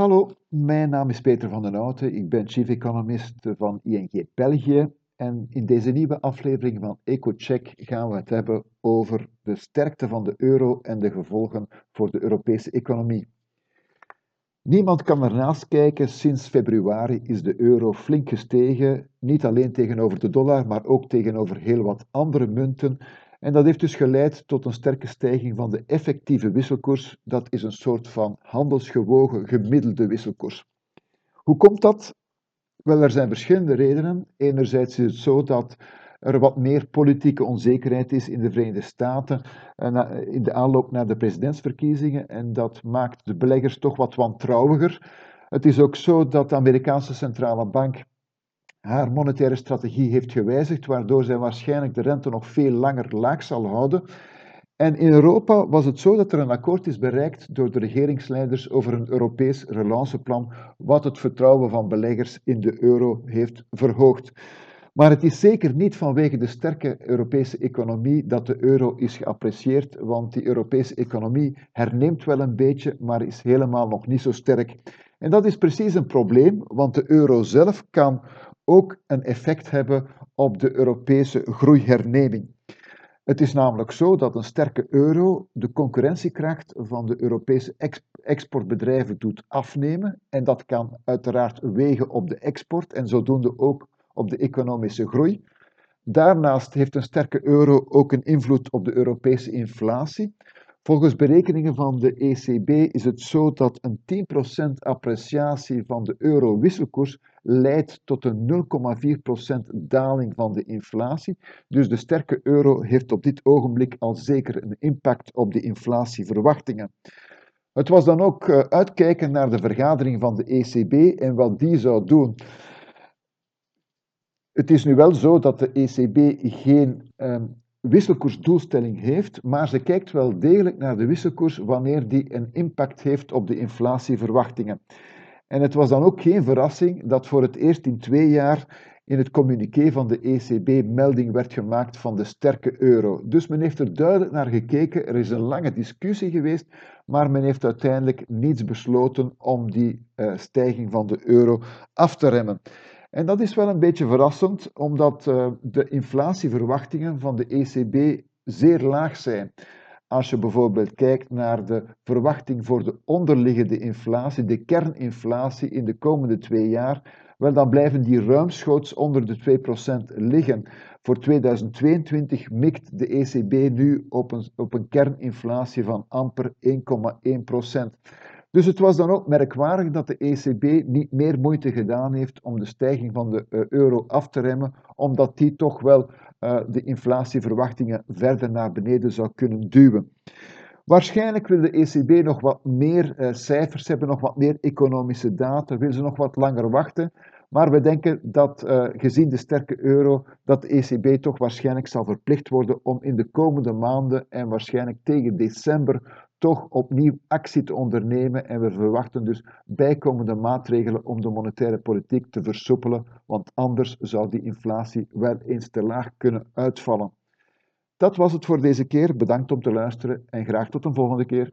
Hallo, mijn naam is Peter van den Houten. Ik ben chief economist van ING België. En in deze nieuwe aflevering van EcoCheck gaan we het hebben over de sterkte van de euro en de gevolgen voor de Europese economie. Niemand kan ernaast kijken, sinds februari is de euro flink gestegen, niet alleen tegenover de dollar, maar ook tegenover heel wat andere munten. En dat heeft dus geleid tot een sterke stijging van de effectieve wisselkoers. Dat is een soort van handelsgewogen gemiddelde wisselkoers. Hoe komt dat? Wel, er zijn verschillende redenen. Enerzijds is het zo dat er wat meer politieke onzekerheid is in de Verenigde Staten eh, in de aanloop naar de presidentsverkiezingen en dat maakt de beleggers toch wat wantrouwiger. Het is ook zo dat de Amerikaanse centrale bank haar monetaire strategie heeft gewijzigd, waardoor zij waarschijnlijk de rente nog veel langer laag zal houden. En in Europa was het zo dat er een akkoord is bereikt door de regeringsleiders over een Europees relanceplan, wat het vertrouwen van beleggers in de euro heeft verhoogd. Maar het is zeker niet vanwege de sterke Europese economie dat de euro is geapprecieerd, want die Europese economie herneemt wel een beetje, maar is helemaal nog niet zo sterk. En dat is precies een probleem, want de euro zelf kan ook een effect hebben op de Europese groeiherneming. Het is namelijk zo dat een sterke euro de concurrentiekracht van de Europese exportbedrijven doet afnemen en dat kan uiteraard wegen op de export en zodoende ook op de economische groei. Daarnaast heeft een sterke euro ook een invloed op de Europese inflatie. Volgens berekeningen van de ECB is het zo dat een 10% appreciatie van de euro-wisselkoers leidt tot een 0,4% daling van de inflatie. Dus de sterke euro heeft op dit ogenblik al zeker een impact op de inflatieverwachtingen. Het was dan ook eh, uitkijken naar de vergadering van de ECB en wat die zou doen. Het is nu wel zo dat de ECB geen um, wisselkoersdoelstelling heeft, maar ze kijkt wel degelijk naar de wisselkoers wanneer die een impact heeft op de inflatieverwachtingen. En het was dan ook geen verrassing dat voor het eerst in twee jaar in het communiqué van de ECB melding werd gemaakt van de sterke euro. Dus men heeft er duidelijk naar gekeken. Er is een lange discussie geweest, maar men heeft uiteindelijk niets besloten om die uh, stijging van de euro af te remmen. En dat is wel een beetje verrassend, omdat uh, de inflatieverwachtingen van de ECB zeer laag zijn. Als je bijvoorbeeld kijkt naar de verwachting voor de onderliggende inflatie, de kerninflatie in de komende twee jaar, wel dan blijven die ruimschoots onder de 2% liggen. Voor 2022 mikt de ECB nu op een, op een kerninflatie van amper 1,1%. Dus het was dan ook merkwaardig dat de ECB niet meer moeite gedaan heeft om de stijging van de eh, euro af te remmen, omdat die toch wel uh, de inflatieverwachtingen verder naar beneden zou kunnen duwen. Waarschijnlijk wil de ECB nog wat meer uh, cijfers hebben, nog wat meer economische data, wil ze nog wat langer wachten. Maar we denken dat, gezien de sterke euro, dat de ECB toch waarschijnlijk zal verplicht worden om in de komende maanden en waarschijnlijk tegen december toch opnieuw actie te ondernemen en we verwachten dus bijkomende maatregelen om de monetaire politiek te versoepelen, want anders zou die inflatie wel eens te laag kunnen uitvallen. Dat was het voor deze keer. Bedankt om te luisteren en graag tot een volgende keer.